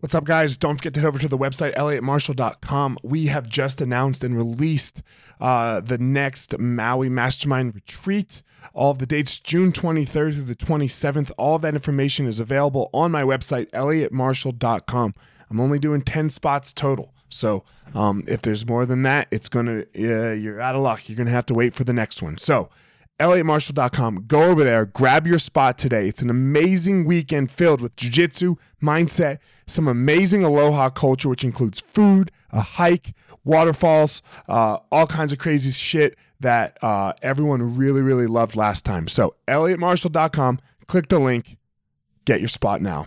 What's up, guys? Don't forget to head over to the website, elliottmarshall.com. We have just announced and released uh, the next Maui Mastermind Retreat. All of the dates, June 23rd through the 27th. All of that information is available on my website, elliottmarshall.com. I'm only doing 10 spots total. So um, if there's more than that, it's going to, uh, you're out of luck. You're going to have to wait for the next one. So, elliottmarshall.com. Go over there, grab your spot today. It's an amazing weekend filled with jujitsu, mindset, some amazing aloha culture, which includes food, a hike, waterfalls, uh, all kinds of crazy shit that uh, everyone really, really loved last time. So, elliottmarshall.com, click the link, get your spot now.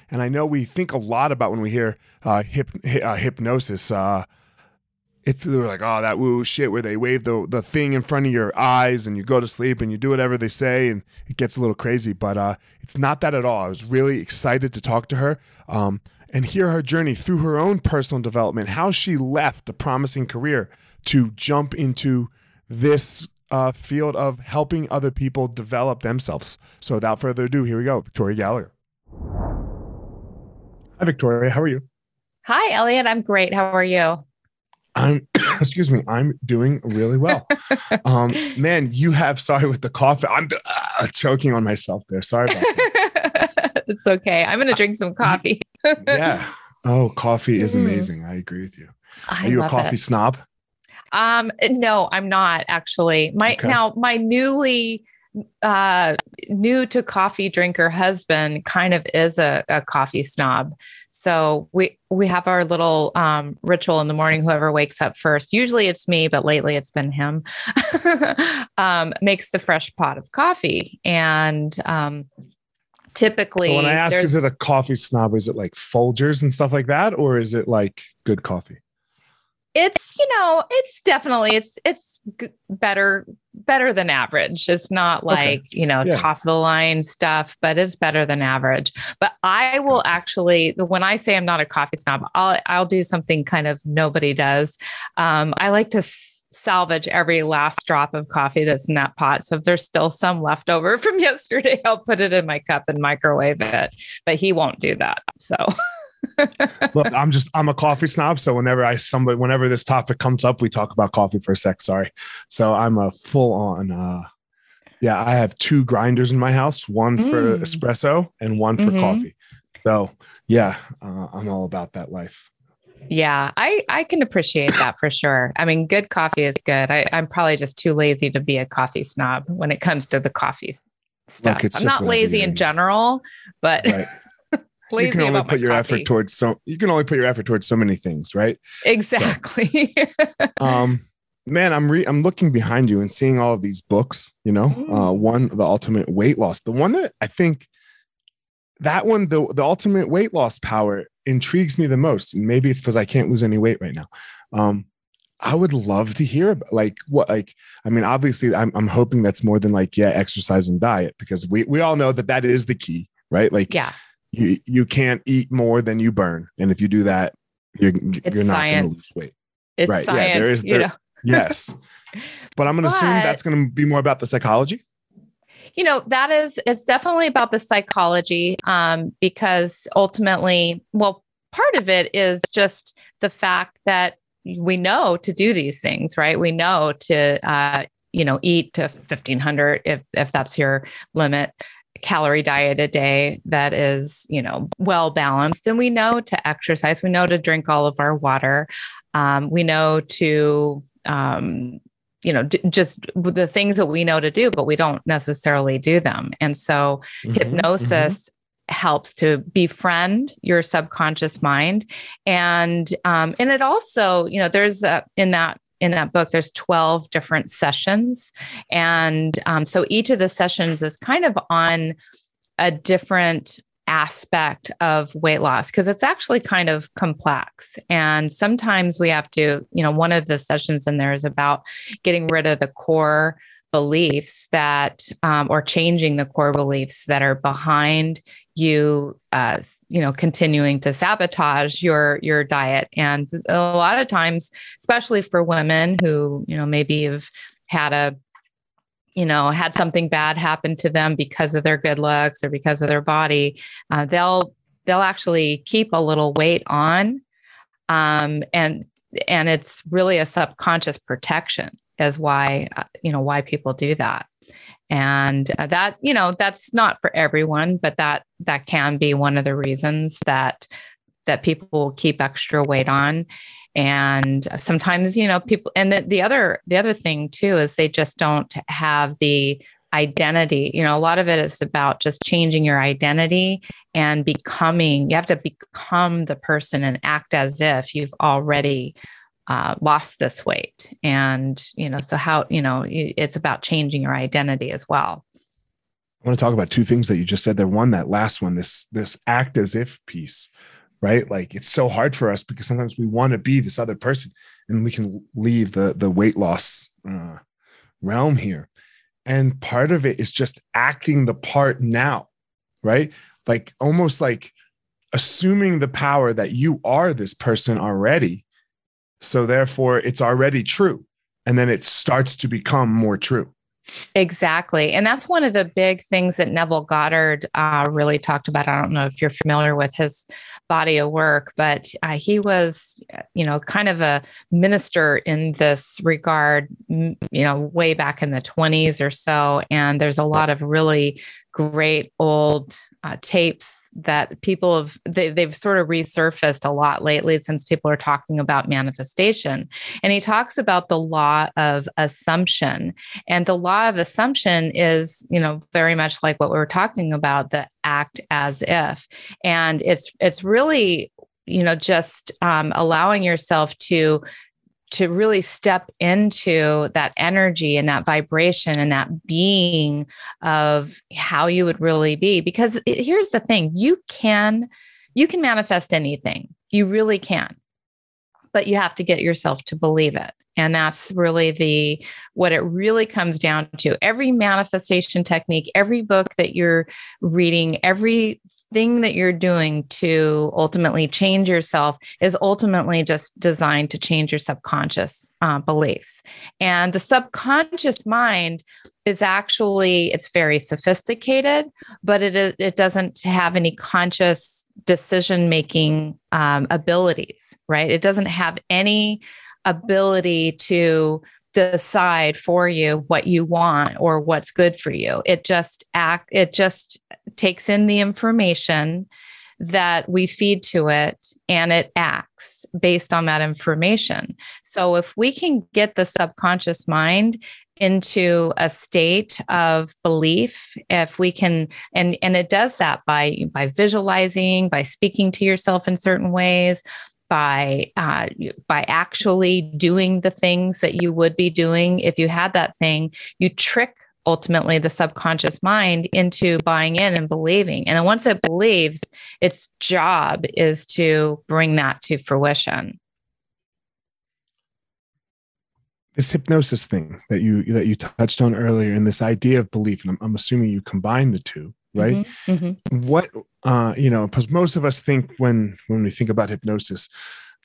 And I know we think a lot about when we hear uh, hip, uh, hypnosis. Uh, it's they're like, oh, that woo shit where they wave the, the thing in front of your eyes and you go to sleep and you do whatever they say and it gets a little crazy. But uh, it's not that at all. I was really excited to talk to her um, and hear her journey through her own personal development, how she left a promising career to jump into this uh, field of helping other people develop themselves. So without further ado, here we go, Victoria Gallagher. Hi, Victoria. How are you? Hi, Elliot. I'm great. How are you? I'm, excuse me, I'm doing really well. um, man, you have, sorry with the coffee. I'm uh, choking on myself there. Sorry about that. it's okay. I'm going to drink some coffee. yeah. Oh, coffee is mm. amazing. I agree with you. I are you a coffee it. snob? Um, no, I'm not actually. My okay. now my newly uh new to coffee drinker husband kind of is a, a coffee snob. So we we have our little um, ritual in the morning. Whoever wakes up first, usually it's me, but lately it's been him. um, makes the fresh pot of coffee, and um, typically. So when I ask, is it a coffee snob? Is it like Folgers and stuff like that, or is it like good coffee? It's you know it's definitely it's it's g- better better than average it's not like okay. you know yeah. top of the line stuff but it's better than average but i will gotcha. actually when i say i'm not a coffee snob i'll i'll do something kind of nobody does um, i like to salvage every last drop of coffee that's in that pot. So if there's still some left over from yesterday, I'll put it in my cup and microwave it. But he won't do that. So Look, I'm just I'm a coffee snob, so whenever I somebody whenever this topic comes up, we talk about coffee for a sec. Sorry. So I'm a full on uh yeah, I have two grinders in my house, one mm. for espresso and one for mm-hmm. coffee. So, yeah, uh, I'm all about that life. Yeah, I I can appreciate that for sure. I mean, good coffee is good. I, I'm probably just too lazy to be a coffee snob when it comes to the coffee stuff. Look, I'm not lazy in general, but right. you can only put your coffee. effort towards so you can only put your effort towards so many things, right? Exactly. So, um, man, I'm re I'm looking behind you and seeing all of these books. You know, mm. uh, one the ultimate weight loss, the one that I think that one the the ultimate weight loss power intrigues me the most, and maybe it's because I can't lose any weight right now. Um, I would love to hear about like what like I mean obviously I'm I'm hoping that's more than like yeah exercise and diet because we we all know that that is the key right like yeah you you can't eat more than you burn, and if you do that, you're it's you're not going to lose weight. It's right? Science, yeah, there is. There, you know? yes, but I'm going to assume that's going to be more about the psychology. You know that is it's definitely about the psychology um, because ultimately, well, part of it is just the fact that we know to do these things, right? We know to uh, you know eat to 1500 if if that's your limit calorie diet a day that is, you know, well balanced. And we know to exercise, we know to drink all of our water. Um, we know to, um, you know, d- just the things that we know to do, but we don't necessarily do them. And so mm-hmm, hypnosis helps to befriend your subconscious mind and um, and it also you know there's a, in that in that book there's 12 different sessions. And um, so each of the sessions is kind of on a different aspect of weight loss because it's actually kind of complex. And sometimes we have to you know one of the sessions in there is about getting rid of the core beliefs that um, or changing the core beliefs that are behind you uh, you know continuing to sabotage your your diet. And a lot of times especially for women who you know maybe have had a you know had something bad happen to them because of their good looks or because of their body uh, they'll they'll actually keep a little weight on um, and and it's really a subconscious protection is why uh, you know why people do that. And uh, that you know that's not for everyone but that that can be one of the reasons that that people will keep extra weight on. And sometimes you know people and the, the other the other thing too is they just don't have the identity. You know a lot of it is about just changing your identity and becoming you have to become the person and act as if you've already uh, lost this weight. And you know so how you know it's about changing your identity as well. I want to talk about two things that you just said there. One that last one this this act as if piece right? Like it's so hard for us because sometimes we want to be this other person and we can leave the the weight loss uh, realm here. And part of it is just acting the part now right? Like almost like assuming the power that you are this person already so therefore, it's already true. And then it starts to become more true. Exactly. And that's one of the big things that Neville Goddard uh, really talked about. I don't know if you're familiar with his body of work, but uh, he was, you know, kind of a minister in this regard, you know, way back in the 20s or so. And there's a lot of really great old uh, tapes that people have they, they've sort of resurfaced a lot lately since people are talking about manifestation. And he talks about the law of assumption. And the law of assumption is you know very much like what we were talking about the act as if. And it's it's really you know just um, allowing yourself to to really step into that energy and that vibration and that being of how you would really be. Because here's the thing you can you can manifest anything. You really can but you have to get yourself to believe it. And that's really the what it really comes down to. Every manifestation technique every book that you're reading every thing that you're doing to ultimately change yourself is ultimately just designed to change your subconscious uh, beliefs. And the subconscious mind is actually it's very sophisticated but it is it doesn't have any conscious decision making um, abilities right? It doesn't have any ability to decide for you what you want or what's good for you. It just act it just takes in the information that we feed to it and it acts based on that information. So if we can get the subconscious mind into a state of belief if we can and and it does that by by visualizing by speaking to yourself in certain ways by uh, by actually doing the things that you would be doing if you had that thing. You trick ultimately the subconscious mind into buying in and believing. And once it believes its job is to bring that to fruition this hypnosis thing that you that you touched on earlier and this idea of belief and i'm, I'm assuming you combine the two right? Mm-hmm, mm-hmm. what uh you know because most of us think when when we think about hypnosis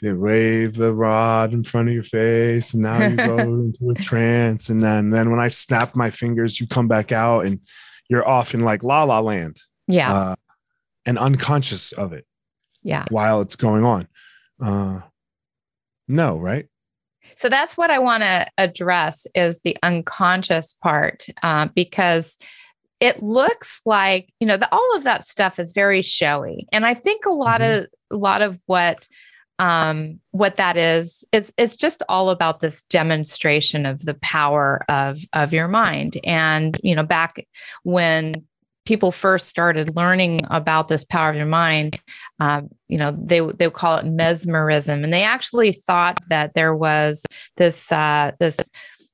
they wave the rod in front of your face and now you go into a trance and then then when i snap my fingers you come back out and you're off in like la la land. Yeah. Uh, and unconscious of it yeah. while it's going on. Uh no right so that's what i want to address is the unconscious part uh, because it looks like you know the, all of that stuff is very showy and i think a lot mm-hmm. of a lot of what um what that is is it's just all about this demonstration of the power of of your mind and you know back when people first started learning about this power of your mind, um, you know, they they call it mesmerism, and they actually thought that there was this uh, this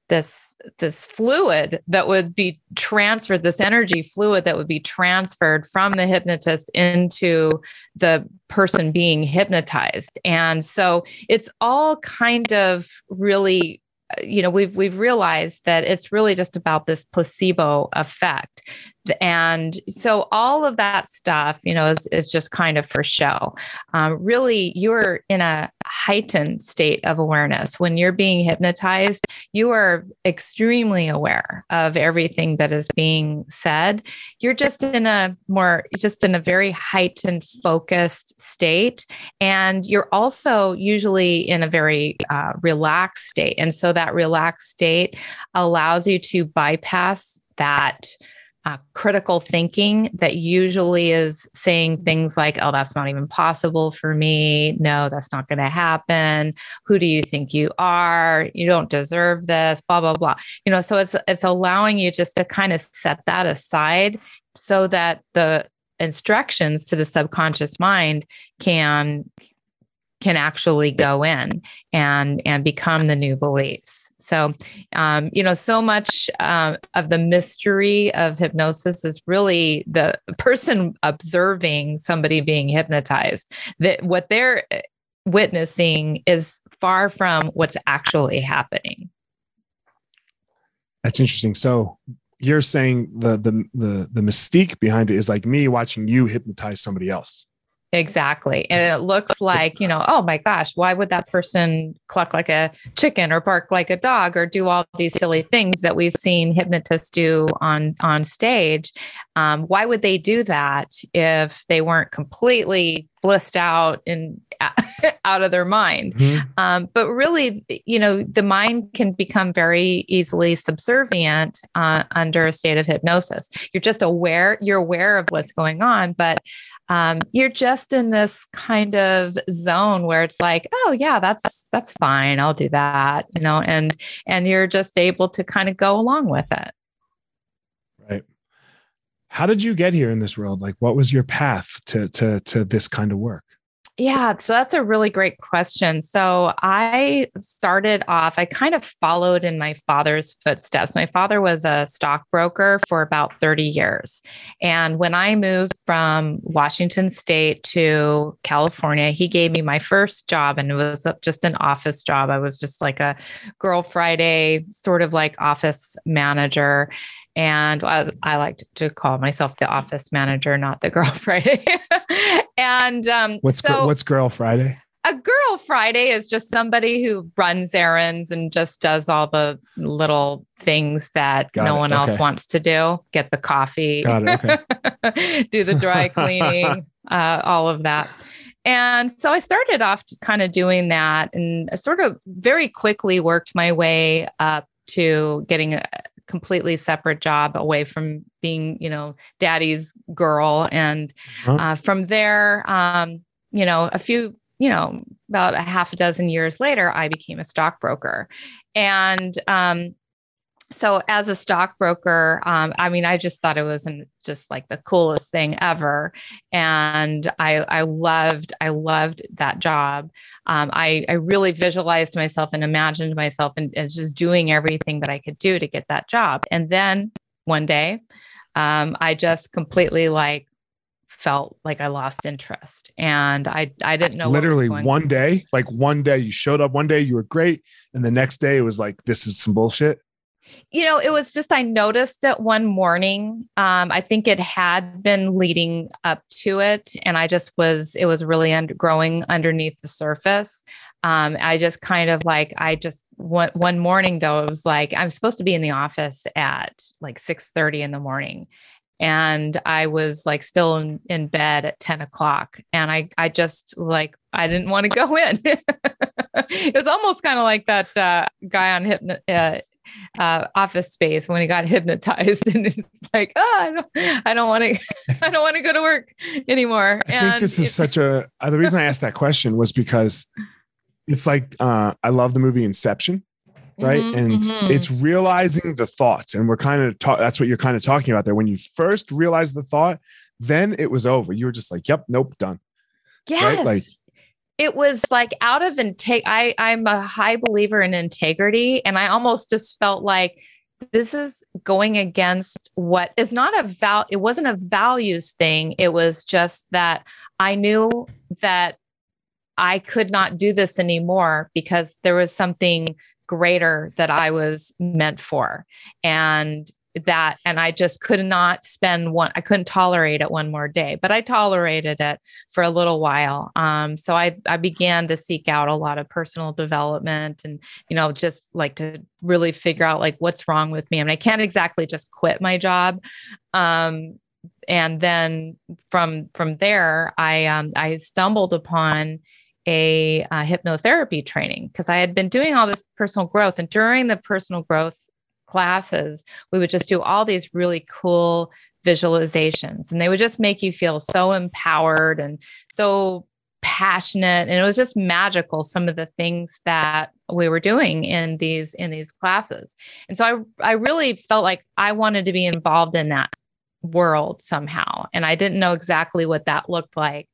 this this fluid that would be transferred this energy fluid that would be transferred from the hypnotist into the person being hypnotized. And so it's all kind of really you know we've we've realized that it's really just about this placebo effect and so all of that stuff you know is, is just kind of for show. Um, really you're in a heightened state of awareness. When you're being hypnotized you are extremely aware of everything that is being said. You're just in a more just in a very heightened focused state. And you're also usually in a very uh, relaxed state. And so that relaxed state allows you to bypass that uh, critical thinking that usually is saying things like, oh, that's not even possible for me. No, that's not going to happen. Who do you think you are? You don't deserve this, blah, blah, blah. You know, so it's it's allowing you just to kind of set that aside so that the instructions to the subconscious mind can can actually go in and and become the new beliefs. So, um, you know, so much uh, of the mystery of hypnosis is really the person observing somebody being hypnotized. That what they're uh, witnessing is far from what's actually happening. That's interesting. So you're saying the the the the mystique behind it is like me watching you hypnotize somebody else. Exactly. And it looks like, you know, oh my gosh, why would that person cluck like a chicken or bark like a dog or do all these silly things that we've seen hypnotists do on on stage? Um, why would they do that if they weren't completely blissed out and out of their mind? Mm-hmm. Um, but really, you know, the mind can become very easily subservient uh, under a state of hypnosis. You're just aware, you're aware of what's going on, but um, you're just in this kind of zone where it's like, oh yeah, that's that's fine. I'll do that, you know, and and you're just able to kind of go along with it. Right. How did you get here in this world? Like, what was your path to to to this kind of work? Yeah, so that's a really great question. So I started off, I kind of followed in my father's footsteps. My father was a stockbroker for about 30 years. And when I moved from Washington State to California, he gave me my first job, and it was just an office job. I was just like a Girl Friday, sort of like office manager and uh, I, I, like to call myself the office manager, not the Girl Friday. And um, what's so, what's Girl Friday? A Girl Friday is just somebody who runs errands and just does all the little things that Got no it. one okay. else wants to do. Get the coffee, okay. do the dry cleaning, uh, all of that. And so I started off kind of doing that and sort of very quickly worked my way up to getting a, completely separate job away from being, you know, daddy's girl. And uh-huh. uh, from there, um, you know, a few, you know, about a half a dozen years later, I became a stockbroker. And um, so as a stockbroker um, i mean i just thought it was just like the coolest thing ever. And i i loved i loved that job. Um, I, I really visualized myself and imagined myself and, and, just doing everything that i could do to get that job. And then one day um, i just completely like felt like I lost interest. And I I didn't know literally one on. day like one day you showed up one day you were great and the next day it was like this is some bullshit you know, it was just I noticed it one morning. Um, I think it had been leading up to it, and I just was it was really growing underneath the surface. Um, I just kind of like I just one one morning though it was like I'm supposed to be in the office at like six thirty in the morning, and I was like still in, in bed at 10 o'clock. And I, I just like, I didn't want to go in. it was almost kind of like that uh, guy on hypno, uh, uh, office space when he got hypnotized, and it's like, oh, I don't, want to, I don't want to go to work anymore. I and think this is such a. Uh, the reason I asked that question was because it's like uh, I love the movie Inception. right mm-hmm, and mm-hmm. it's realizing the thoughts and we're kind of ta- that's what you're kind of talking about there when you first realize the thought then it was over you were just like yep nope done yes right? like it was like out of intake i i'm a high believer in integrity and i almost just felt like this is going against what is not a val it wasn't a values thing. It was just that i knew that i could not do this anymore because there was something greater that i was meant for. And that and i just could not spend one i couldn't tolerate it one more day but i tolerated it for a little while. Um, so i i began to seek out a lot of personal development and you know just like to really figure out like what's wrong with me. I and mean, i can't exactly just quit my job. Um, and then from from there i um, i stumbled upon a uh, hypnotherapy training because I had been doing all this personal growth. And during the personal growth classes, we would just do all these really cool visualizations. And they would just make you feel so empowered and so passionate. And it was just magical some of the things that we were doing in these in these classes. And so i i really felt like i wanted to be involved in that world somehow. And i didn't know exactly what that looked like.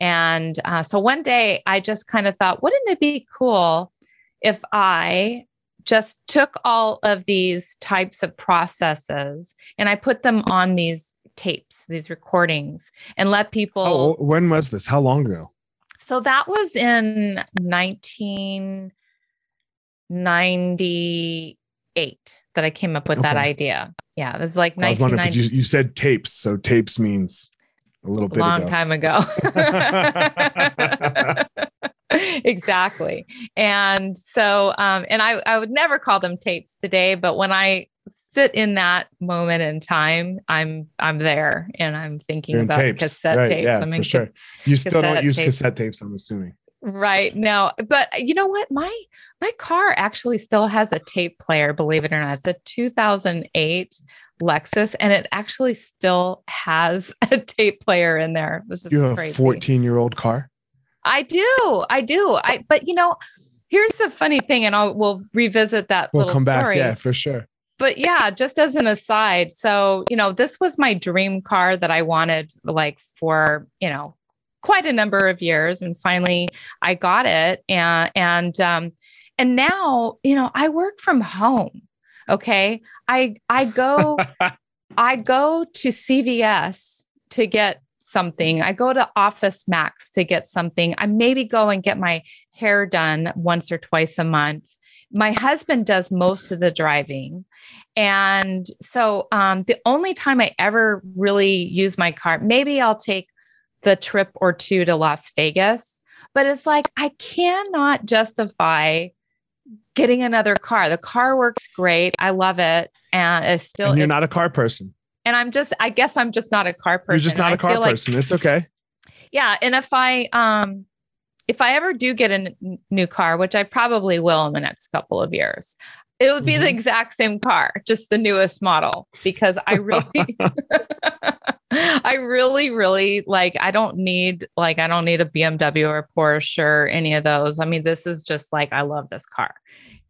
And uh, so one day i just kind of thought wouldn't it be cool if i just took all of these types of processes and I put them on these tapes, these recordings, and let people. Oh, when was this? How long ago? So that was in 1998 that I came up with okay. that idea. Yeah, it was like 1990. You, you, said tapes, so tapes means a little bit long ago. time ago. exactly. And so, um, and I, I would never call them tapes today, but when I sit in that moment in time, I'm I'm there and I'm thinking about tapes. cassette right, tapes. Yeah, I'm for sure. You still don't use tapes. cassette tapes, I'm assuming. Right. No, but you know what? My my car actually still has a tape player, believe it or not. It's a 2008 Lexus and it actually still has a tape player in there. This is you have crazy. a 14 year old car? I do. I do. I but you know, here's the funny thing, and I'll we'll revisit that. We'll come story. back, yeah, for sure. But yeah, just as an aside, so you know, this was my dream car that I wanted like for, you know, quite a number of years. And finally I got it. And and um, and now, you know, I work from home. Okay. I I go I go to CVS to get something. I go to Office Max to get something. I maybe go and get my hair done once or twice a month. My husband does most of the driving. And so um, the only time I ever really use my car, maybe I'll take the trip or two to Las Vegas, but it's like I cannot justify getting another car. The car works great. I love it. And it's still. And you're not a car person and I'm just, I guess I'm just not a car person. You're just not a car person. Like, it's okay. Yeah. And if I, um, if I ever do get a n- new car, which I probably will in the next couple of years, it would be mm-hmm. the exact same car, just the newest model, because I really, I really, really like, I don't need, like, I don't need a BMW or a Porsche or any of those. I mean, this is just like, I love this car.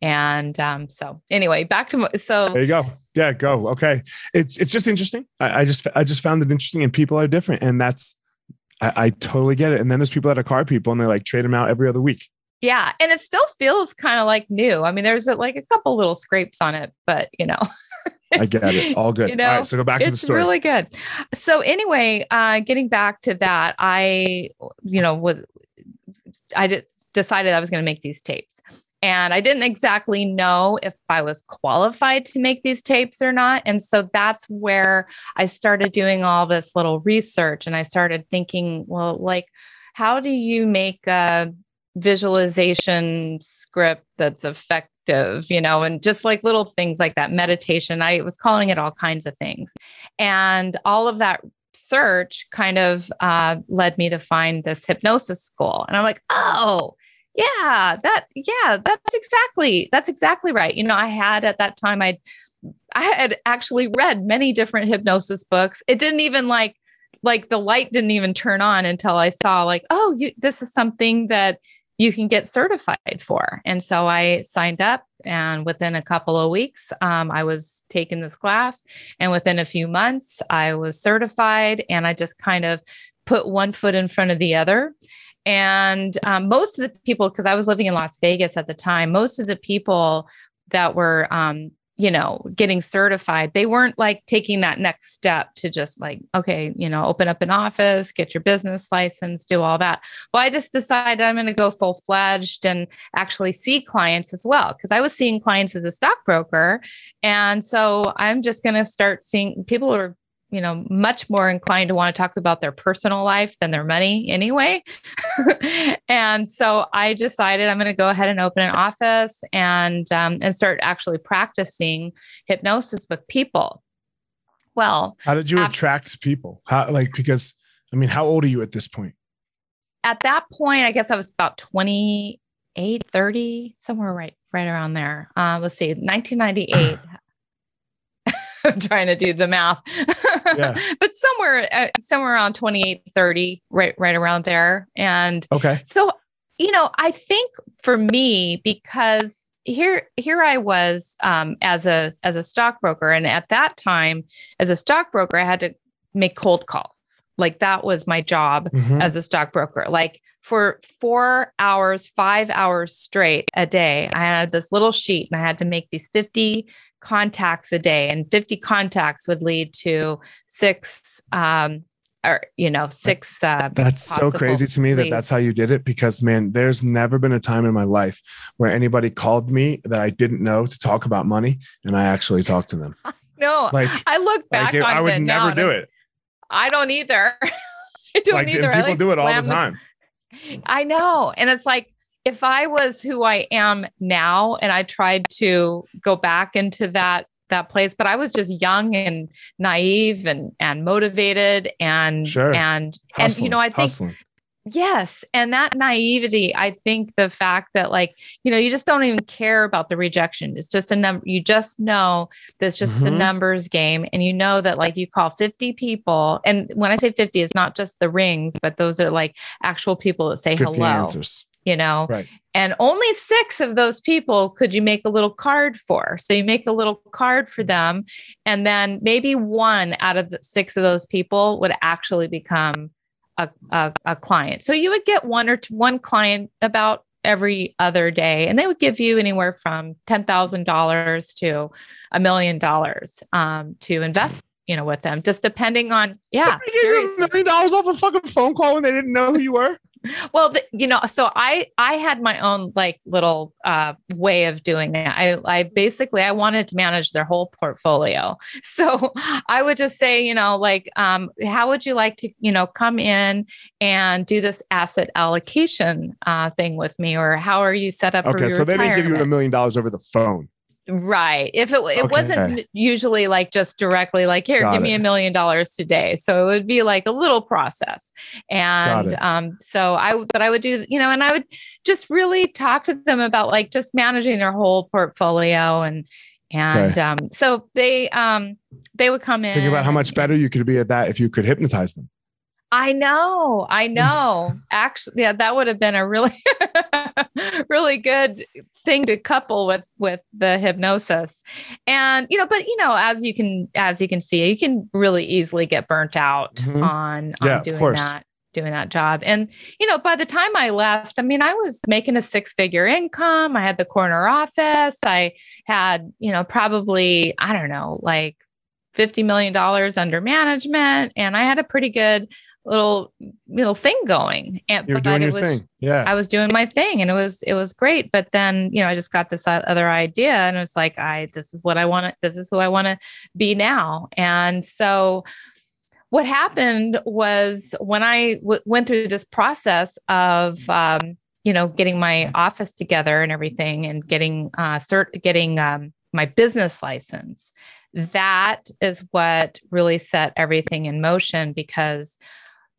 And um, so anyway, back to so there you go. Yeah, go. Okay. It's it's just interesting. I, I just I just found it interesting and people are different. And that's I, I totally get it. And then there's people that are car people and they like trade them out every other week. Yeah. And it still feels kind of like new. I mean, there's a, like a couple little scrapes on it, but you know. I get it. All good. You know, All right. So go back to the story. It's really good. So anyway, uh, getting back to that, I, you know, was I did, decided I was going to make these tapes. And I didn't exactly know if I was qualified to make these tapes or not. And so that's where I started doing all this little research and I started thinking, well, like, how do you make a visualization script that's effective? You know, and just like little things like that, meditation. I was calling it all kinds of things. And all of that search kind of uh, led me to find this hypnosis school. And I'm like, oh, yeah that yeah that's exactly that's exactly right you know i had at that time i i had actually read many different hypnosis books it didn't even like like the light didn't even turn on until i saw like oh you this is something that you can get certified for. And so I signed up, and within a couple of weeks, um, I was taking this class. And within a few months, I was certified, and I just kind of put one foot in front of the other. And um, most of the people, because I was living in Las Vegas at the time, most of the people that were um, you know, getting certified, they weren't like taking that next step to just like, okay, you know, open up an office, get your business license, do all that. Well, I just decided I'm going to go full fledged and actually see clients as well. Cause I was seeing clients as a stockbroker. And so I'm just going to start seeing people who are you know, much more inclined to want to talk about their personal life than their money anyway. and so I decided I'm going to go ahead and open an office and um, and start actually practicing hypnosis with people. Well, how did you after, attract people? How like because I mean, how old are you at this point? At that point, I guess I was about 28, 30, somewhere right right around there. Uh, let's see, 1998. trying to do the math. Yeah. but somewhere uh, somewhere around 28 30 right right around there and Okay. So, you know, I think for me because here here I was um, as a as a stockbroker and at that time as a stockbroker I had to make cold calls. Like that was my job mm-hmm. as a stockbroker. Like for four hours, five hours straight a day, I had this little sheet and I had to make these 50 contacts a day and 50 contacts would lead to six um or you know six uh, that's so crazy to me leads. that that's how you did it because man there's never been a time in my life where anybody called me that i didn't know to talk about money and i actually talked to them no like i look back like, on i would never do it i don't either i don't like, either people like do it all the time the... i know and it's like if I was who I am now and I tried to go back into that that place, but I was just young and naive and and motivated and sure. and Hustling. and you know I think Hustling. Yes. And that naivety, I think the fact that, like, you know, you just don't even care about the rejection. It's just a number. You just know that's just mm-hmm. a numbers game. And you know that, like, you call 50 people. And when I say 50, it's not just the rings, but those are like actual people that say hello. Answers you know right. and only six of those people could you make a little card for so you make a little card for them and then maybe one out of the six of those people would actually become a, a, a client. So you would get one or two, one client about every other day and they would give you anywhere from $10000 to a million dollars um, to invest you know with them just depending on yeah they gave you a million dollars off a fucking phone call when they didn't know who you were well the, you know so i i had my own like little uh, way of doing it. I i basically i wanted to manage their whole portfolio. So i would just say you know like um, how would you like to you know come in and do this asset allocation uh, thing with me? Or how are you set up okay so they didn't give you a million dollars over the phone Right. If it it okay. wasn't usually like just directly like here, Got give it. me a million dollars today. So it would be like a little process. And um so I but I would do, you know, and I would just really talk to them about like just managing their whole portfolio and and okay. um so they um they would come in Think about how much better you could be at that if you could hypnotize them. I know, I know. Actually, yeah, that would have been a really, really good thing to couple with with the hypnosis. And you know, but you know, as you can as you can see, you can really easily get burnt out mm-hmm. on, on yeah, doing that doing that job. And, you know, by the time I left, I mean, I was making a six figure income. I had the corner office. I had, you know, probably, I don't know, like $50 million under management. And I had a pretty good little little thing going. And you were doing your was, thing. Yeah. I was doing my thing and it was it was great. But then, you know, I just got this other idea and it's like, I this is what I want to this is who I want to be now. And so what happened was when I w- went through this process of um, you know, getting my office together and everything and getting uh cert getting um my business license that is what really set everything in motion because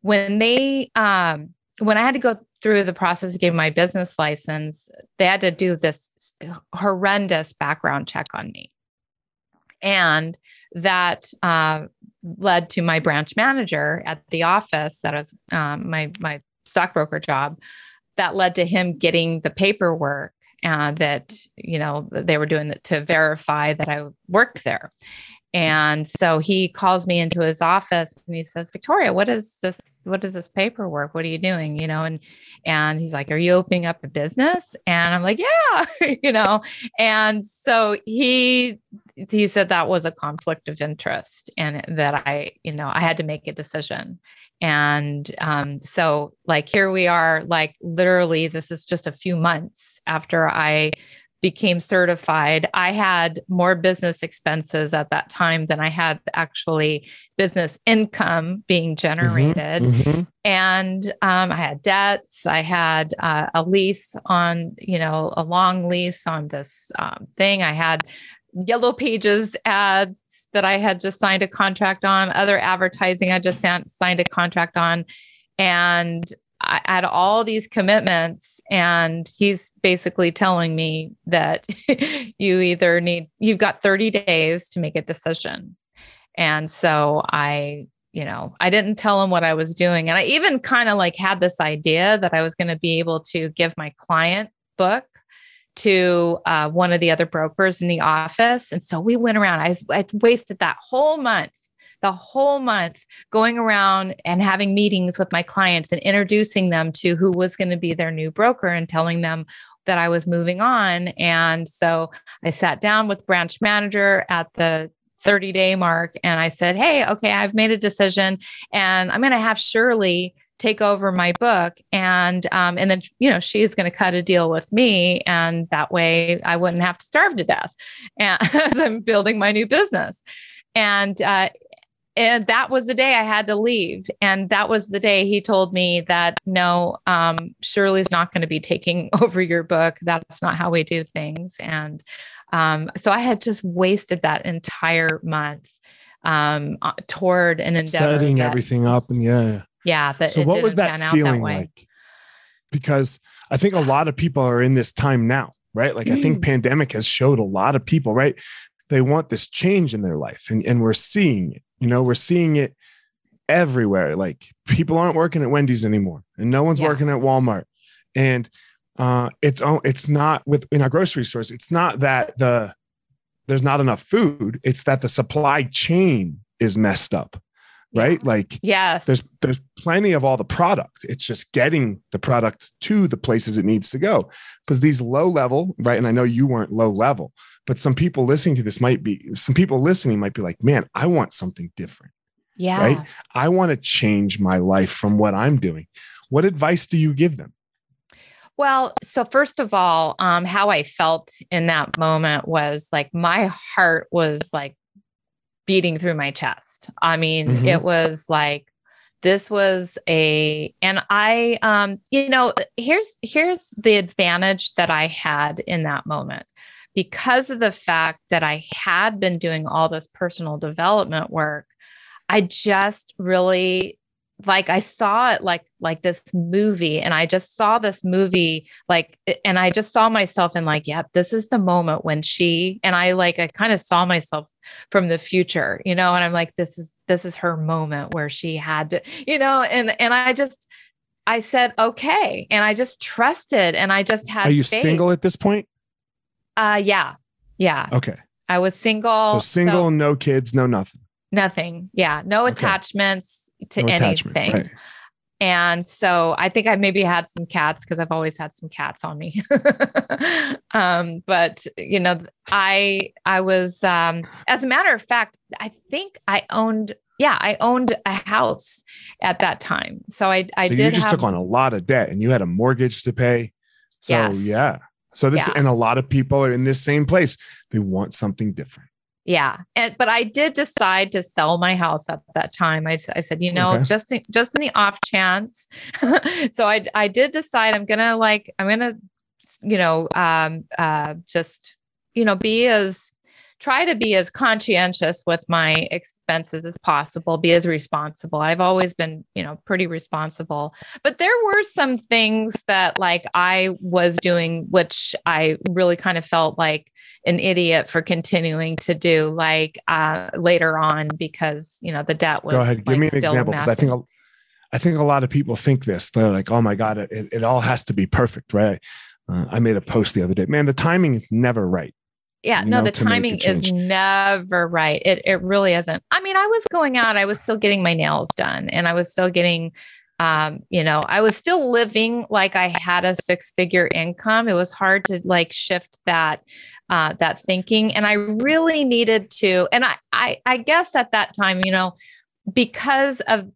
when they um when I had to go through the process of getting my business license, they had to do this horrendous background check on me. And that uh, led to my branch manager at the office that was um, my my stockbroker job that led to him getting the paperwork uh, that you know they were doing to verify that I worked there. And so he calls me into his office and he says, Victoria, what is this? What is this paperwork? What are you doing? You know, and and he's like, Are you opening up a business? And I'm like, Yeah, you know. And so he he said that was a conflict of interest and that I, you know, I had to make a decision. And um, so like here we are, like literally, this is just a few months after I became certified, I had more business expenses at that time than I had actually business income being mm-hmm, generated. Mm-hmm, mm-hmm. And um, I had debts. I had uh, a lease on, you know, a long lease on this um, thing. I had yellow pages ads that I had just signed a contract on, other advertising I just signed a contract on. And I had all these commitments, and he's basically telling me that you either need, you've got 30 days to make a decision. And so I, you know, I didn't tell him what I was doing. And I even kind of like had this idea that I was going to be able to give my client book to uh, one of the other brokers in the office. And so we went around. I, I wasted that whole month the whole month going around and having meetings with my clients and introducing them to who was going to be their new broker and telling them that I was moving on. And so I sat down with branch manager at the 30 day mark and I said, Hey, okay, I've made a decision and I'm going to have Shirley take over my book and um, and then you know she's going to cut a deal with me and that way i wouldn't have to starve to death as i'm building my new business and uh, and that was the day I had to leave. And that was the day he told me that no, um, Shirley's not going to be taking over your book. That's not how we do things. And um, so I had just wasted that entire month um, uh, toward an endeavor. Setting that, everything up. And yeah. Yeah. That so what was that feeling that like? Because I think a lot of people are in this time now, right? Like I think mm. pandemic has showed a lot of people, right? They want this change in their life and, and we're seeing it you know, we're seeing it everywhere. Like people aren't working at Wendy's anymore, and no one's yeah. working at Walmart. And uh, it's it's not with in our grocery stores. It's not that the there's not enough food. It's that the supply chain is messed up, right? Yeah. Like yes, there's there's plenty of all the product. It's just getting the product to the places it needs to go. Because these low level, right? And I know you weren't low level, but some people listening to this might be some people listening might be like man i want something different yeah right i want to change my life from what i'm doing what advice do you give them well so first of all um, how i felt in that moment was like my heart was like beating through my chest i mean mm-hmm. it was like this was a and i um you know here's here's the advantage that i had in that moment because of the fact that I had been doing all this personal development work, I just really like I saw it like like this movie and I just saw this movie like and I just saw myself in like yep this is the moment when she and I like I kind of saw myself from the future you know and I'm like this is this is her moment where she had to you know and and I just I said okay and I just trusted and I just had Are you faith. single at this point? Uh, yeah, yeah. Okay. I was single. So single, so no kids, no nothing. Nothing. Yeah, no okay. attachments to no anything. Right. And so I think I maybe had some cats because I've always had some cats on me. um, but you know, I I was um, as a matter of fact, I think I owned yeah, I owned a house at that time. So I I so did you just have, took on a lot of debt and you had a mortgage to pay. So yes. yeah. So this, yeah. and a lot of people are in this same place. They want something different. Yeah. And, but I did decide to sell my house at that time. I, I said, you know, okay. just, just in the off chance. so I, I did decide I'm going to like, I'm going to, you know, um, uh, just, you know, be as try to be as conscientious with my expenses as possible be as responsible i've always been you know pretty responsible but there were some things that like i was doing which i really kind of felt like an idiot for continuing to do like uh later on because you know the debt was go ahead give like, me an example because i think a, I think a lot of people think this. They're like, oh my God, it, it all has to be perfect, right? Uh, I made a post the other day. Man, the timing is never right. Yeah, no, the timing is never right. It it really isn't. I mean, I was going out, I was still getting my nails done, and I was still getting um, you know, I was still living like I had a six figure income. It was hard to like shift that uh, that thinking, and I really needed to. And I, I, I guess at that time, you know, because of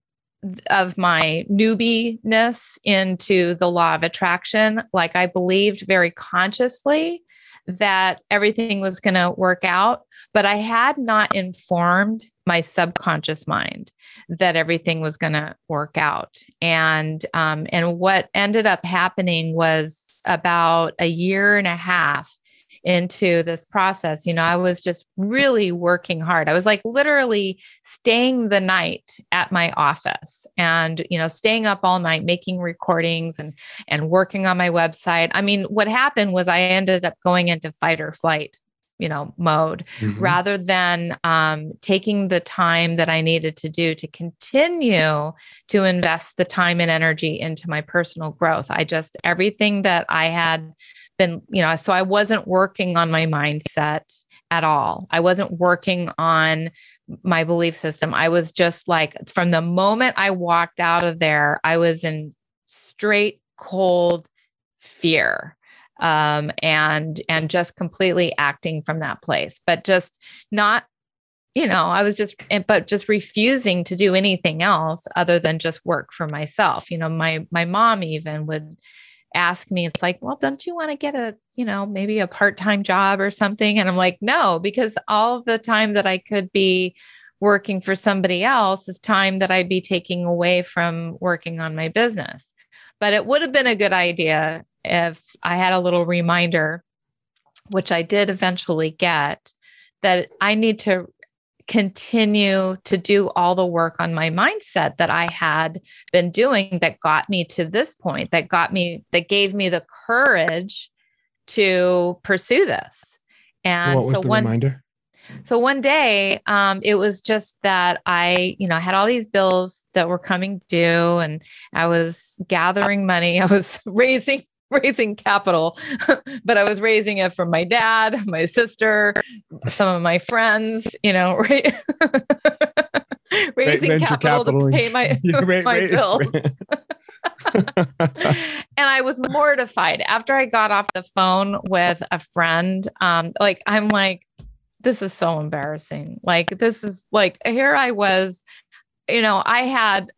of my newbie-ness into the law of attraction, like I believed very consciously that everything was going to work out, but I had not informed my subconscious mind that everything was going to work out. And um, and what ended up happening was about a year and a half into this process, you know, I was just really working hard. I was like literally staying the night at my office and, you know, staying up all night making recordings and and working on my website. I mean, what happened was I ended up going into fight or flight you know mode mm-hmm. rather than um, taking the time that i needed to do to continue to invest the time and energy into my personal growth i just everything that i had been you know so i wasn't working on my mindset at all. I wasn't working on my belief system. I was just like from the moment i walked out of there i was in straight cold fear um, and and just completely acting from that place but just not you know i was just but just refusing to do anything else other than just work for myself. You know my my mom even would ask me it's like well don't you want to get a you know maybe a part-time job or something? And i'm like no because all the time that i could be working for somebody else is time that i'd be taking away from working on my business. But it would have been a good idea if I had a little reminder, which I did eventually get, that I need to continue to do all the work on my mindset that I had been doing that got me to this point, that got me, that gave me the courage to pursue this. And so one reminder? So one day, um, it was just that I, you know, I had all these bills that were coming due, and I was gathering money. I was raising raising capital, but I was raising it from my dad, my sister, some of my friends, you know, right? raising capital, capital, to pay my, my bills. and I was mortified after I got off the phone with a friend. Um, like, I'm like, this is so embarrassing. Like, this is like, here I was, you know, I had,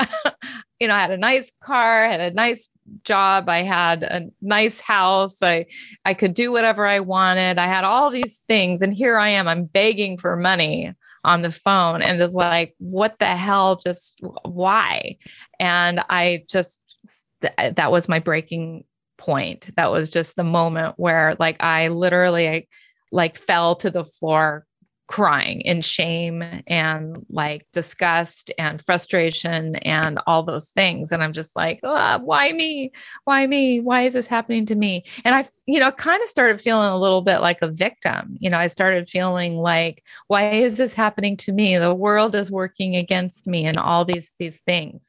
you know, I had a nice car, had a nice job. I had a nice house. I i could do whatever i wanted. I had all these things. And here i am. I'm begging for money on the phone and it's like what the hell? Just why? And i just that was my breaking point. That was just the moment where like i literally I, like fell to the floor crying in shame and like disgust and frustration and all those things. And i'm just like oh, why me? Why me? Why is this happening to me? And i you know kind of started feeling a little bit like a victim. You know i started feeling like why is this happening to me? The world is working against me and all these these things.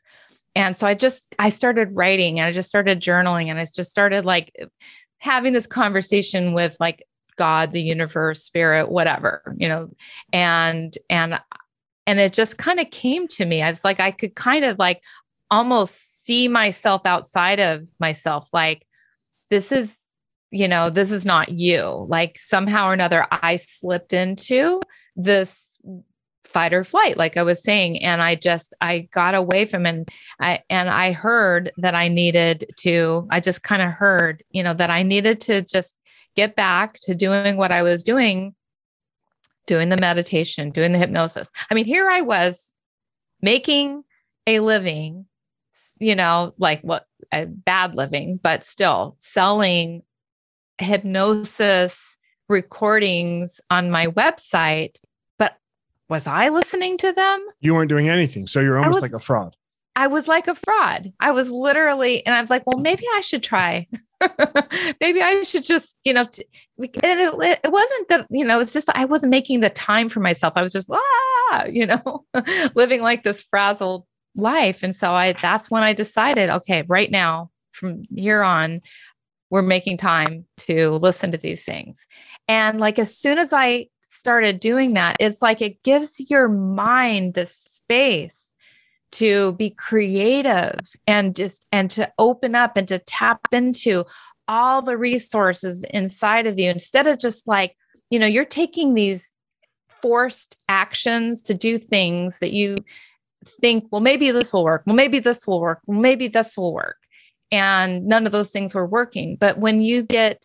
And so i just i started writing and i just started journaling and i just started like having this conversation with like God, the universe, spirit, whatever, you know, and, and, and it just kind of came to me. It's like I could kind of like almost see myself outside of myself. Like, this is, you know, this is not you. Like, somehow or another, I slipped into this fight or flight like i was saying and i just i got away from and i and i heard that i needed to i just kind of heard you know that i needed to just get back to doing what I was doing, doing the meditation, doing the hypnosis. I mean, here I was making a living, you know, like what a bad living, but still selling hypnosis recordings on my website. But was I listening to them? You weren't doing anything. So you're almost was, like a fraud. I was like a fraud. I was literally, and I was like, well, maybe I should try. maybe I should just, you know, t- and it, it wasn't that, you know, it's just, I wasn't making the time for myself. I was just, ah, you know, living like this frazzled life. And so I that's when I decided, okay, right now, from here on, we're making time to listen to these things. And like as soon as I started doing that, it's like it gives your mind the space to be creative and just and to open up and to tap into all the resources inside of you. Instead of just like you know you're taking these forced actions to do things that you think well maybe this will work well maybe this will work well maybe this will work. And none of those things were working. But when you get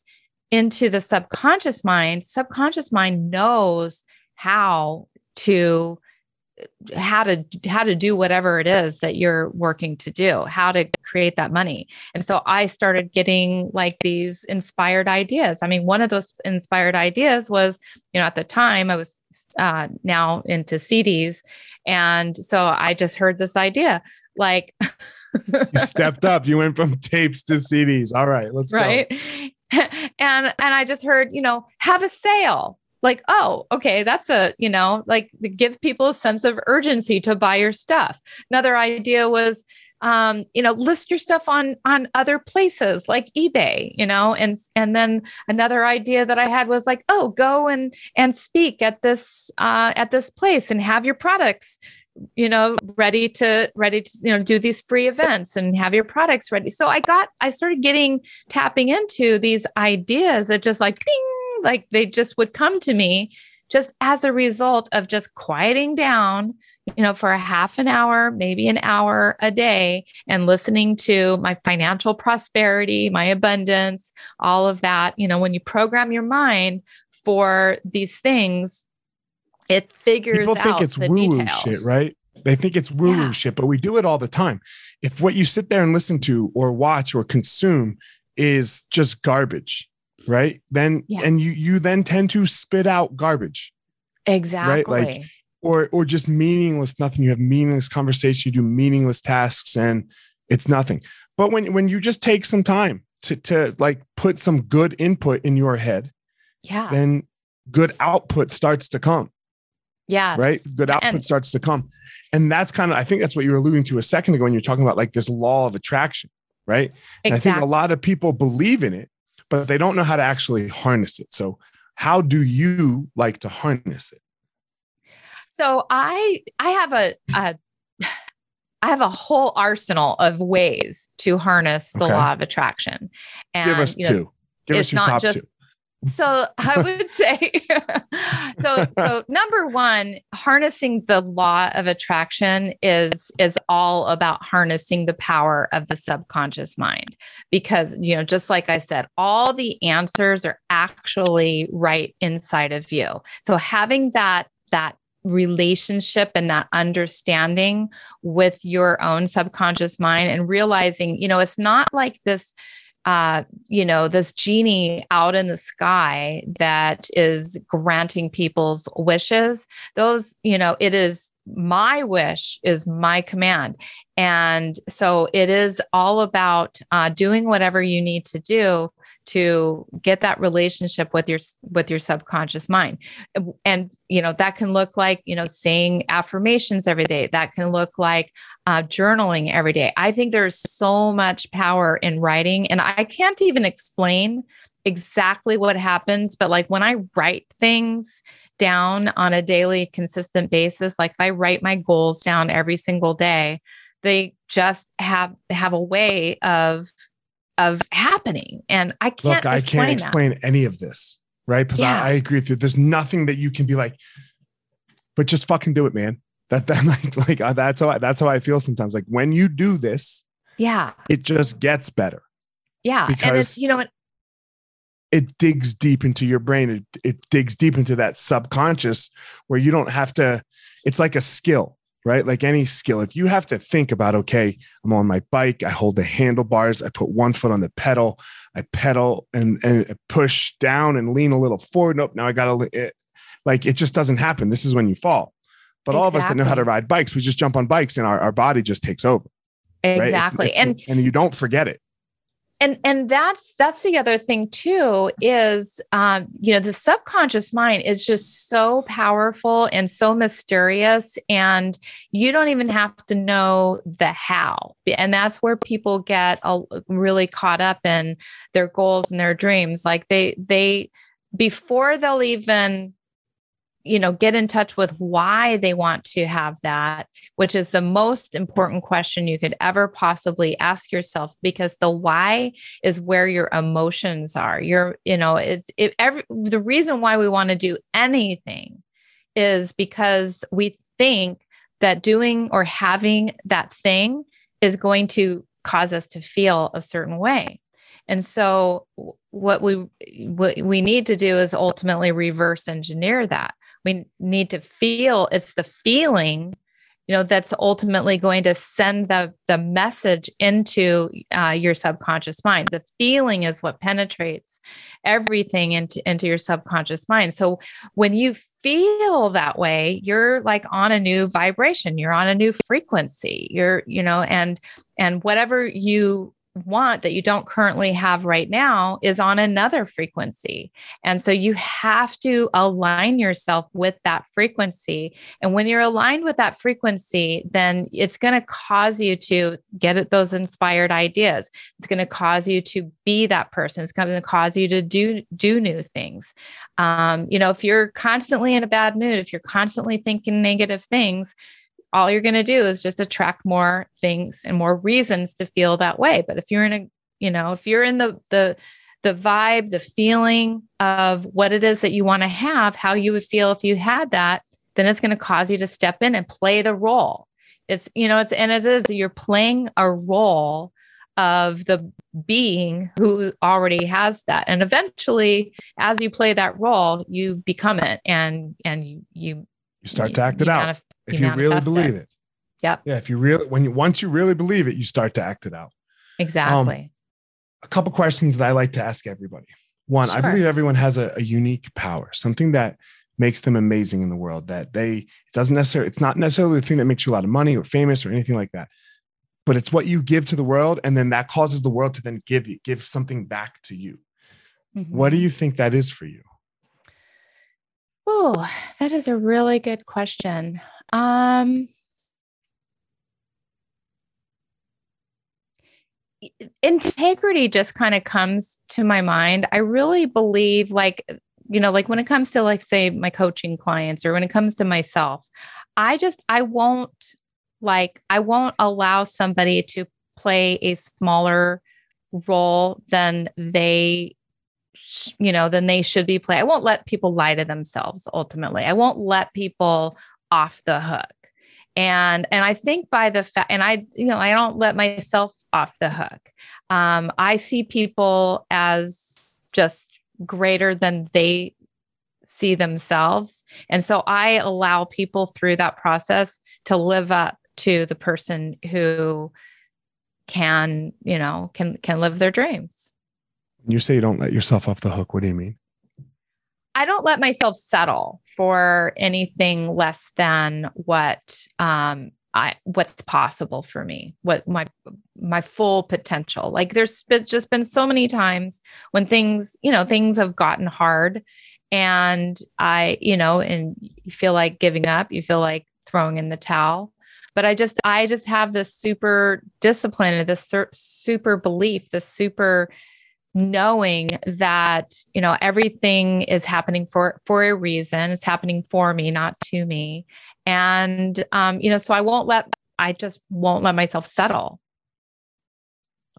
into the subconscious mind subconscious mind knows how to how to how to do whatever it is that you're working to do how to create that money. And so i started getting like these inspired ideas. I mean one of those inspired ideas was you know at the time i was uh, now into cds and so i just heard this idea like you stepped up. You went from tapes to cds all right let's right? Go. and and i just heard you know have a sale like, oh, okay, that's a, you know, like give people a sense of urgency to buy your stuff. Another idea was, um, you know, list your stuff on on other places like eBay, you know, and and then another idea that I had was like, oh, go and and speak at this uh, at this place and have your products you know ready to ready to you know do these free events and have your products ready so i got i started getting tapping into these ideas that just like like they just would come to me just as a result of just quieting down you know for a half an hour maybe an hour a day and listening to my financial prosperity my abundance all of that you know when you program your mind for these things it figures People think out it's the woo woo details. shit, right? They think it's woo woo Yeah. shit, but we do it all the time. If what you sit there and listen to or watch or consume is just garbage, right? Then Yeah. and you you then tend to spit out garbage exactly Right. Like, or or just meaningless nothing. You have meaningless conversation, you do meaningless tasks and it's nothing. But when when you just take some time to to like put some good input in your head, yeah then good output starts to come. yeah right? Good output And- starts to come. And that's kind of, I think that's what you were alluding to a second ago when you're talking about like this law of attraction, right? And I think a lot of people believe in it, but they don't know how to actually harness it. So, how do you like to harness it? So I I have a, a I have a whole arsenal of ways to harness the Okay. law of attraction. And Give us you know, two. Give us it's your not top just two. So I would say so so number 1 harnessing the law of attraction is is all about harnessing the power of the subconscious mind because you know just like I said all the answers are actually right inside of you. So having that that relationship and that understanding with your own subconscious mind and realizing you know it's not like this uh, you know, this genie out in the sky that is granting people's wishes. Those, you know, it is my wish is my command. And so it is all about uh, doing whatever you need to do to get that relationship with your with your subconscious mind. And you know that can look like you know saying affirmations every day. That can look like uh, journaling every day. I think there's so much power in writing and i can't even explain exactly what happens but like when i write things down on a daily consistent basis like if i write my goals down every single day they just have have a way of of happening and i can't Look, I explain can't that. explain any of this, right? Because Yeah. I, I agree with you. There's nothing that you can be like, but just fucking do it, man. That that like like uh, that's how I, that's how I feel sometimes. Like when you do this, yeah it just gets better. yeah and it's you know it digs deep into your brain. It, it digs deep into that subconscious where you don't have to, it's like a skill, right? Like any skill. If you have to think about, okay, I'm on my bike, I hold the handlebars, I put one foot on the pedal, I pedal and, and push down and lean a little forward. Nope, now I got to, it, like it just doesn't happen. This is when you fall. But all of us that know how to ride bikes, we just jump on bikes and our, our body just takes over. right? It's- exactly it's- and and you don't forget it. And and that's that's the other thing too is um you know the subconscious mind is just so powerful and so mysterious and you don't even have to know the how. And that's where people get really caught up in their goals and their dreams. Like they they before they'll even you know get in touch with why they want to have that which is the most important question you could ever possibly ask yourself because the why is where your emotions are. You're you know it's it, every the reason why we want to do anything is because we think that doing or having that thing is going to cause us to feel a certain way. And so what we what we need to do is ultimately reverse engineer that we need to feel it's the feeling you know that's ultimately going to send the the message into uh, your subconscious mind. The feeling is what penetrates everything into into your subconscious mind. So when you feel that way you're like on a new vibration. You're on a new frequency. You're you know and and whatever you want that you don't currently have right now is on another frequency. And so you have to align yourself with that frequency. And when you're aligned with that frequency, then it's going to cause you to get at those inspired ideas. It's going to cause you to be that person. It's going to cause you to do do new things. Um, you know, if you're constantly in a bad mood, if you're constantly thinking negative things, all you're going to do is just attract more things and more reasons to feel that way. But if you're in a you know if you're in the the the vibe the feeling of what it is that you want to have how you would feel if you had that then it's going to cause you to step in and play the role. It's you know it's and it is you're playing a role of the being who already has that. And eventually as you play that role you become it and and you you you start to act it out. manif- if you, you really believe it. it. Yep. Yeah. If you really, when you, once you really believe it, you start to act it out. Exactly. Um, a couple questions that I like to ask everybody. One, sure. I believe everyone has a, a unique power, something that makes them amazing in the world that they, it doesn't necessarily, it's not necessarily the thing that makes you a lot of money or famous or anything like that, but it's what you give to the world. And then that causes the world to then give you, give something back to you. Mm-hmm. What do you think that is for you? Oh, that is a really good question. Um, integrity just kind of comes to my mind. I really believe, like, you know, like when it comes to, like, say, my coaching clients or when it comes to myself, I just, I won't, like, I won't allow somebody to play a smaller role than they you know than they should be play i won't let people lie to themselves ultimately. I won't let people off the hook. And and i think by the fact and i you know i don't let myself off the hook. Um, i see people as just greater than they see themselves. And so i allow people through that process to live up to the person who can you know can can live their dreams you say you don't let yourself off the hook what do you mean I don't let myself settle for anything less than what um I what's possible for me, what my my full potential. Like there's just been so many times when things, you know, things have gotten hard and I, you know, and you feel like giving up, you feel like throwing in the towel. But I just I just have this super discipline and this super belief, this super knowing that you know everything is happening for for a reason. It's happening for me not to me. And um you know so i won't let i just won't let myself settle.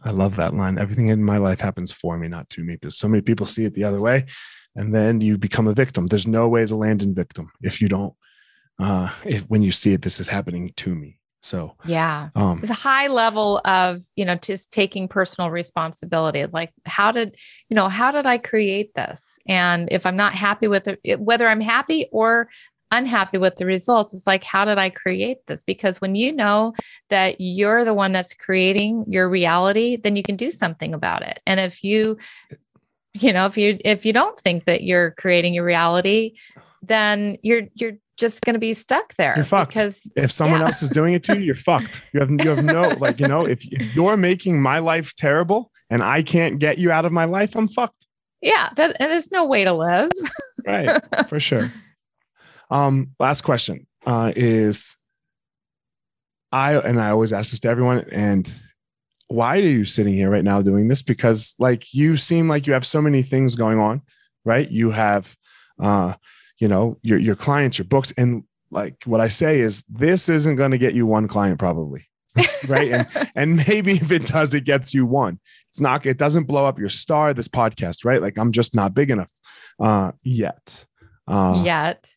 I love that line. Everything in my life happens for me not to me because so many people see it the other way and then you become a victim. There's no way to land in victim if you don't uh if, when you see it this is happening to me so yeah, um, it's a high level of you know just taking personal responsibility. Like how did you know how did I create this? And if I'm not happy with it, whether I'm happy or unhappy with the results, it's like how did I create this? Because when you know that you're the one that's creating your reality, then you can do something about it. And if you you know if you if you don't think that you're creating your reality then you're you're just going to be stuck there. You're fucked. Because if someone yeah. else is doing it to you, you're fucked. You have you have no like you know if, if you're making my life terrible and I can't get you out of my life, I'm fucked. Yeah, that and there's no way to live. right, for sure. Um, last question uh, is I and I always ask this to everyone, and why are you sitting here right now doing this? Because like you seem like you have so many things going on, right? You have uh, you know, your your clients, your books, and like what I say is this isn't going to get you one client probably. right. And and maybe if it does, it gets you one. It's not, it doesn't blow up your star, this podcast, right? Like I'm just not big enough uh yet. Uh yet.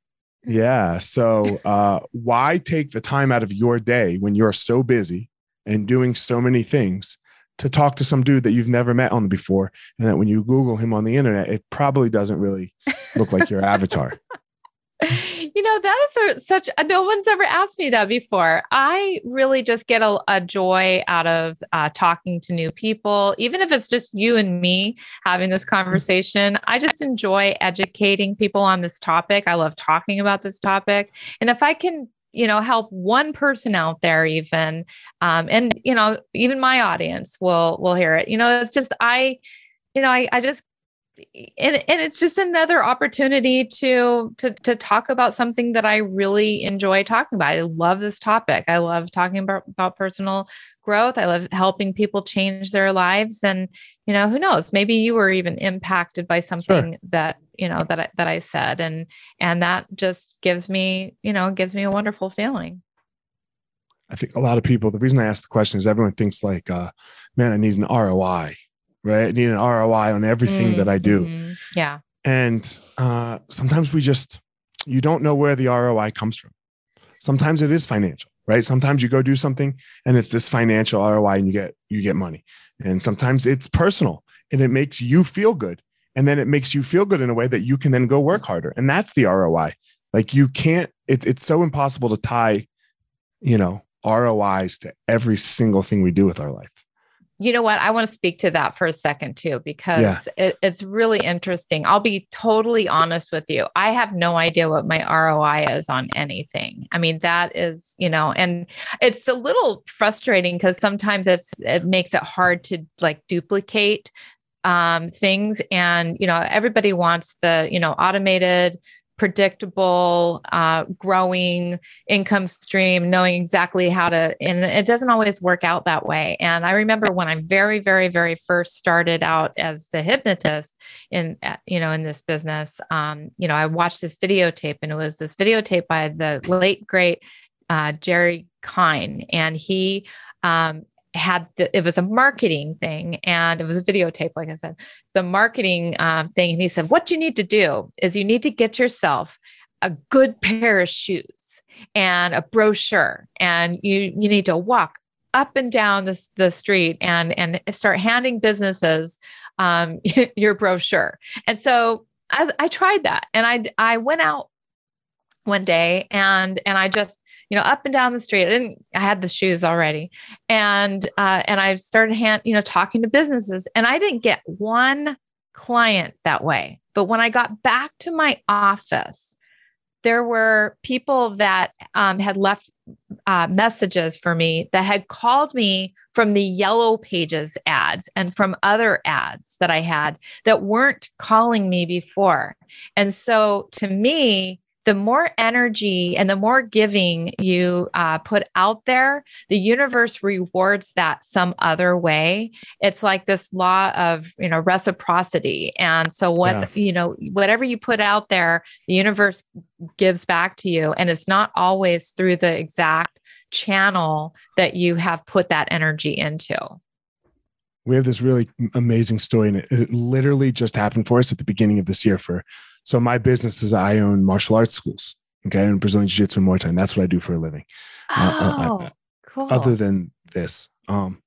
Yeah. So uh why take the time out of your day when you're so busy and doing so many things to talk to some dude that you've never met on before and that when you google him on the internet it probably doesn't really look like your avatar. You know that is a, such no one's ever asked me that before. I really just get a, a joy out of uh, talking to new people even if it's just you and me having this conversation. I just enjoy educating people on this topic. I love talking about this topic. And if i can you know help one person out there even um, and you know even my audience will will hear it. You know it's just i you know i, I just and, and it's just another opportunity to, to to talk about something that I really enjoy talking about. I love this topic. I love talking about, about personal growth. I love helping people change their lives. And you know, who knows? Maybe you were even impacted by something sure. that you know that I, that I said, and and that just gives me you know gives me a wonderful feeling. I think a lot of people. The reason I ask the question is everyone thinks like, uh, "Man, I need an ROI." Right? I need an ROI on everything mm, that I do. Mm-hmm. Yeah. And uh, sometimes we just, you don't know where the ROI comes from. Sometimes it is financial, right? Sometimes you go do something and it's this financial ROI and you get, you get money. And sometimes it's personal and it makes you feel good. And then it makes you feel good in a way that you can then go work harder. And that's the ROI. Like you can't, it, it's so impossible to tie, you know, ROIs to every single thing we do with our life. You know what? I want to speak to that for a second too, because yeah. it, it's really interesting. I'll be totally honest with you. I have no idea what my ROI is on anything. I mean, that is, you know, and it's a little frustrating because sometimes it's it makes it hard to like duplicate um, things. And, you know, everybody wants the, you know, automated predictable, uh, growing income stream, knowing exactly how to, and it doesn't always work out that way. And I remember when I very, very, very first started out as the hypnotist in, uh, you know, in this business, um, you know, I watched this videotape and it was this videotape by the late, great uh, Jerry Kein. And he, um, had the, it was a marketing thing and it was a videotape like i said. It's a marketing um, thing. And he said what you need to do is you need to get yourself a good pair of shoes and a brochure and you you need to walk up and down the, the street and and start handing businesses um, your brochure. And so I, I tried that and i i went out one day and and i just you know, up and down the street. I didn't, I had the shoes already. And, uh, and I started hand, you know, talking to businesses and I didn't get one client that way. But when I got back to my office, there were people that um, had left uh, messages for me that had called me from the yellow pages ads and from other ads that I had that weren't calling me before. And so to me, the more energy and the more giving you uh, put out there, the universe rewards that some other way. It's like this law of you know reciprocity, and so what yeah. you know whatever you put out there, the universe gives back to you, and it's not always through the exact channel that you have put that energy into. We have this really amazing story, and it, it literally just happened for us at the beginning of this year for so my business is I own martial arts schools. Okay, and Brazilian Jiu Jitsu and Muay Thai. And that's what I do for a living. Oh, uh, I, cool. Other than this, um,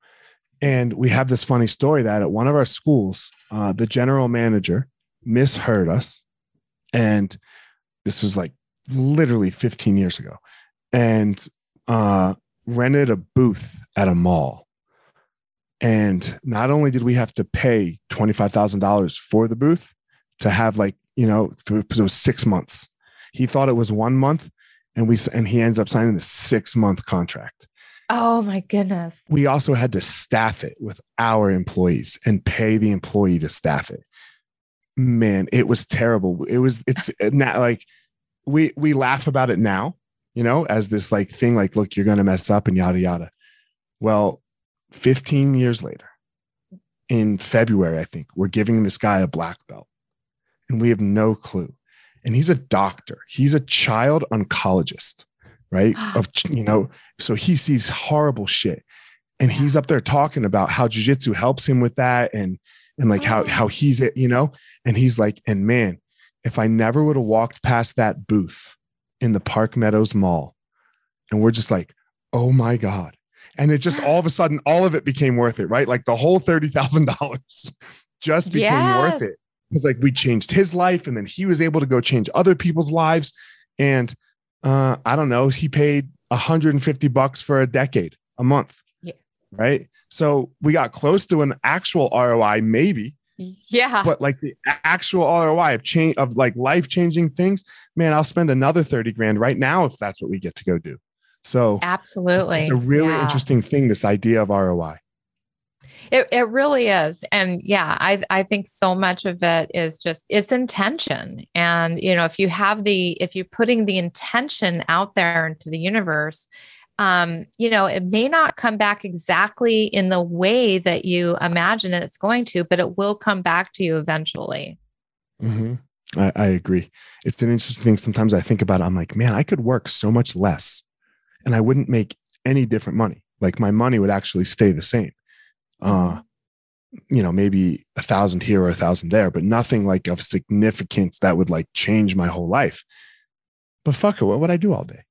and we have this funny story that at one of our schools, uh, the general manager misheard us, and this was like literally 15 years ago, and uh, rented a booth at a mall. And not only did we have to pay $25,000 for the booth to have like you know, it was six months. He thought it was one month, and we and he ended up signing a six month contract. Oh my goodness. We also had to staff it with our employees and pay the employee to staff it. Man, it was terrible. It was it's not like we we laugh about it now, you know, as this like thing like look, you're going to mess up and yada yada. Well, 15 years later, in February, I think, we're giving this guy a black belt and we have no clue. And he's a doctor, he's a child oncologist, right? of, you know, so he sees horrible shit. And he's up there talking about how jujitsu helps him with that and, and like how, how oh. he's it, you know, and he's like, and man, if I never would have walked past that booth in the Park Meadows Mall, and we're just like, oh my God, and it just all of a sudden all of it became worth it right like the whole $30000 just became yes. worth it because like we changed his life and then he was able to go change other people's lives and uh i don't know he paid 150 bucks for a decade a month yeah. right so we got close to an actual roi maybe yeah but like the actual roi of change of like life changing things man i'll spend another 30 grand right now if that's what we get to go do so absolutely, it's a really yeah. interesting thing. This idea of ROI. It, it really is. And yeah, I, I think so much of it is just it's intention. And, you know, if you have the, if you're putting the intention out there into the universe, um, you know, it may not come back exactly in the way that you imagine it's going to, but it will come back to you eventually. Mm-hmm. I, I agree. It's an interesting thing. Sometimes I think about it. I'm like, man, I could work so much less and I wouldn't make any different money. Like my money would actually stay the same. Uh, you know, maybe a thousand here or a thousand there, but nothing like of significance that would like change my whole life. But fuck it, what would I do all day?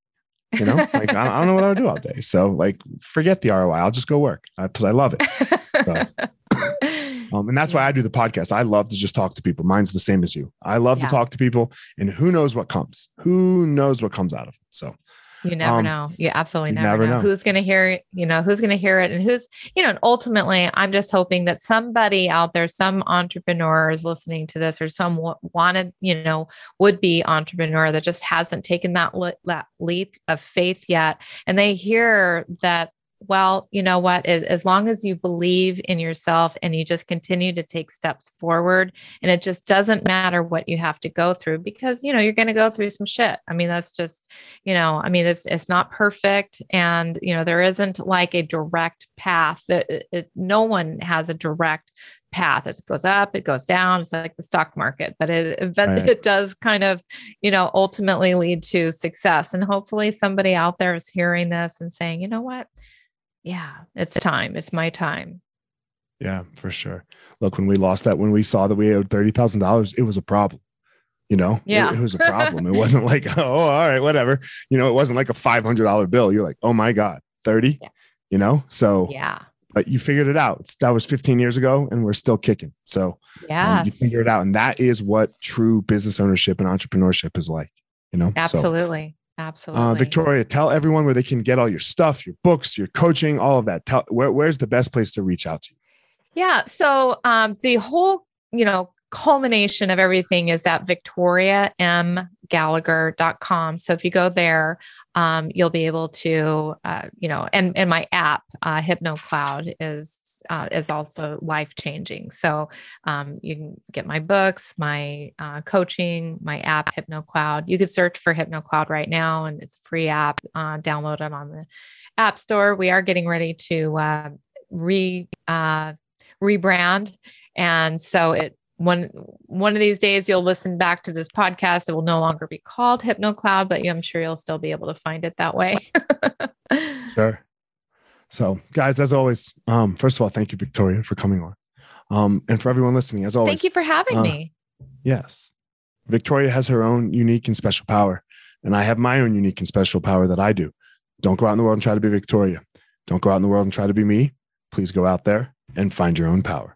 You know, like I, don't know what I would do all day. So like, forget the ROI. I'll just go work because I, I love it. So, um, and that's why I do the podcast. I love to just talk to people. Mine's the same as you. I love yeah. to talk to people, and who knows what comes? Who knows what comes out of them? So you never um, know. You absolutely never, never know. know. who's going to hear it, you know, who's going to hear it and who's, you know, and ultimately I'm just hoping that somebody out there, some entrepreneur is listening to this or some w- wanted, you know, would be entrepreneur that just hasn't taken that, le- that leap of faith yet. And they hear that well, you know what? As long as you believe in yourself and you just continue to take steps forward, and it just doesn't matter what you have to go through because you know you're going to go through some shit. I mean, that's just you know, I mean, it's it's not perfect, and you know, there isn't like a direct path that it, it, no one has a direct path. It goes up, it goes down. It's like the stock market, but it right. it does kind of, you know, ultimately lead to success. And hopefully, somebody out there is hearing this and saying, you know what yeah, it's time. It's my time. Yeah, for sure. Look, when we lost that, when we saw that we owed thirty thousand dollars, it was a problem. You know, yeah, it, it was a problem. it wasn't like, oh, all right, whatever. You know, it wasn't like a five hundred dollar bill. You're like, oh my god, thirty. Yeah. You know, so yeah. But you figured it out. That was 15 years ago, and we're still kicking. So yeah, um, you figure it out, and that is what true business ownership and entrepreneurship is like. You know, absolutely. Absolutely. Uh, Victoria, tell everyone where they can get all your stuff, your books, your coaching, all of that. Tell where, where's the best place to reach out to you? Yeah. So um, the whole, you know, culmination of everything is at victoriamgallagher.com. So if you go there, um, you'll be able to, uh, you know, and, and my app, uh, HypnoCloud is uh, is also life changing. So um, you can get my books, my uh, coaching, my app, HypnoCloud. You could search for HypnoCloud right now, and it's a free app. Uh, download it on the App Store. We are getting ready to uh, re uh, rebrand, and so it one one of these days you'll listen back to this podcast it will no longer be called hypnocloud but i'm sure you'll still be able to find it that way sure so, guys, as always, um, first of all, thank you, Victoria, for coming on. Um, and for everyone listening, as always, thank you for having uh, me. Yes. Victoria has her own unique and special power, and I have my own unique and special power that I do. Don't go out in the world and try to be Victoria. Don't go out in the world and try to be me. Please go out there and find your own power.